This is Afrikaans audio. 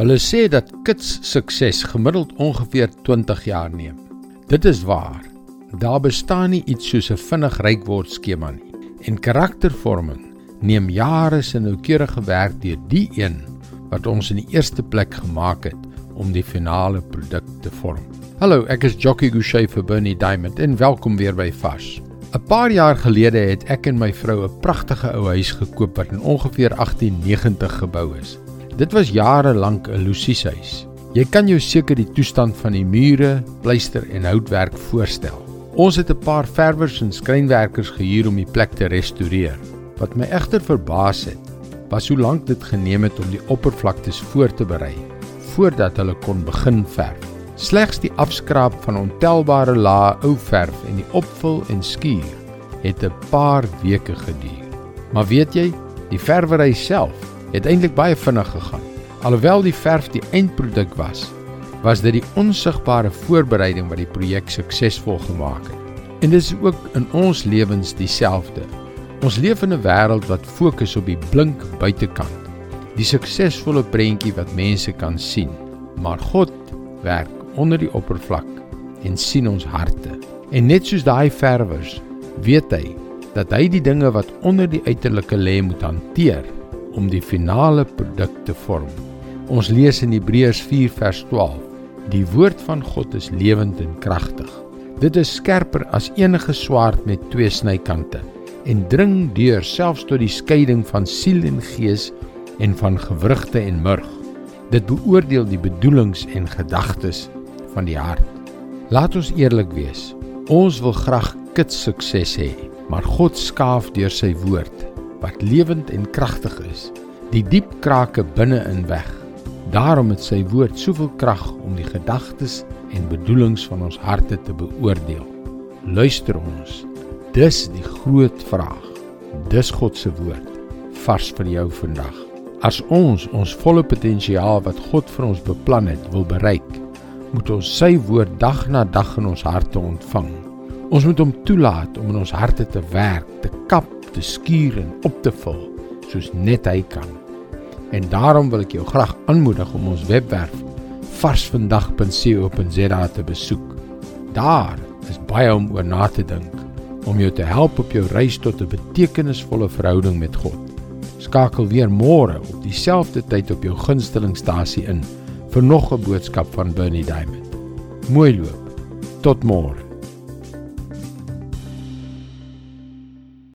Hulle sê dat kits sukses gemiddeld ongeveer 20 jaar neem. Dit is waar. Daar bestaan nie iets soos 'n vinnig ryk word skema nie. En karaktervorming neem jare se noukeurige werk deur die een wat ons in die eerste plek gemaak het om die finale produk te vorm. Hallo, ek is Jockey Gouchee vir Bernie Diamond en welkom weer by Fas. 'n Paar jaar gelede het ek en my vrou 'n pragtige ou huis gekoop wat in ongeveer 1890 gebou is. Dit was jare lank 'n losieshuis. Jy kan jou seker die toestand van die mure, pleister en houtwerk voorstel. Ons het 'n paar verwers en skrynwerkers gehuur om die plek te restoreer. Wat my egter verbaas het, was hoe lank dit geneem het om die oppervlaktes voor te berei voordat hulle kon begin verf. Slegs die afskraap van ontelbare lae ou verf en die opvul en skuur het 'n paar weke geduur. Maar weet jy, die verwery self het eintlik baie vinnig gegaan. Alhoewel die verf die eindproduk was, was dit die onsigbare voorbereiding wat die projek suksesvol gemaak het. En dit is ook in ons lewens dieselfde. Ons leef in 'n wêreld wat fokus op die blink buitekant, die suksesvolle prentjie wat mense kan sien. Maar God werk onder die oppervlak en sien ons harte. En net soos daai verwers, weet hy dat hy die dinge wat onder die uiterlike lê moet hanteer om die finale produk te vorm. Ons lees in Hebreërs 4 vers 12: Die woord van God is lewend en kragtig. Dit is skerper as enige swaard met twee snykante en dring deur selfs tot die skeiding van siel en gees en van gewrigte en murg. Dit beoordeel die bedoelings en gedagtes van die hart. Laat ons eerlik wees. Ons wil graag kits sukses hê, maar God skaaf deur sy woord wat lewend en kragtig is, die diep krake binne in weg. Daarom het sy woord soveel krag om die gedagtes en bedoelings van ons harte te beoordeel. Luister ons. Dis die groot vraag. Dis God se woord vars vir jou vandag. As ons ons volle potensiaal wat God vir ons beplan het wil bereik, moet ons sy woord dag na dag in ons harte ontvang. Ons moet hom toelaat om in ons harte te werk, te kap te skuur en op te vul soos net hy kan. En daarom wil ek jou graag aanmoedig om ons webwerf varsvandag.co.za te besoek. Daar is baie om oor na te dink om jou te help op jou reis tot 'n betekenisvolle verhouding met God. Skakel weer môre op dieselfde tyd op jou gunstelingstasie in vir nog 'n boodskap van Bernie Diamond. Mooi loop. Tot môre.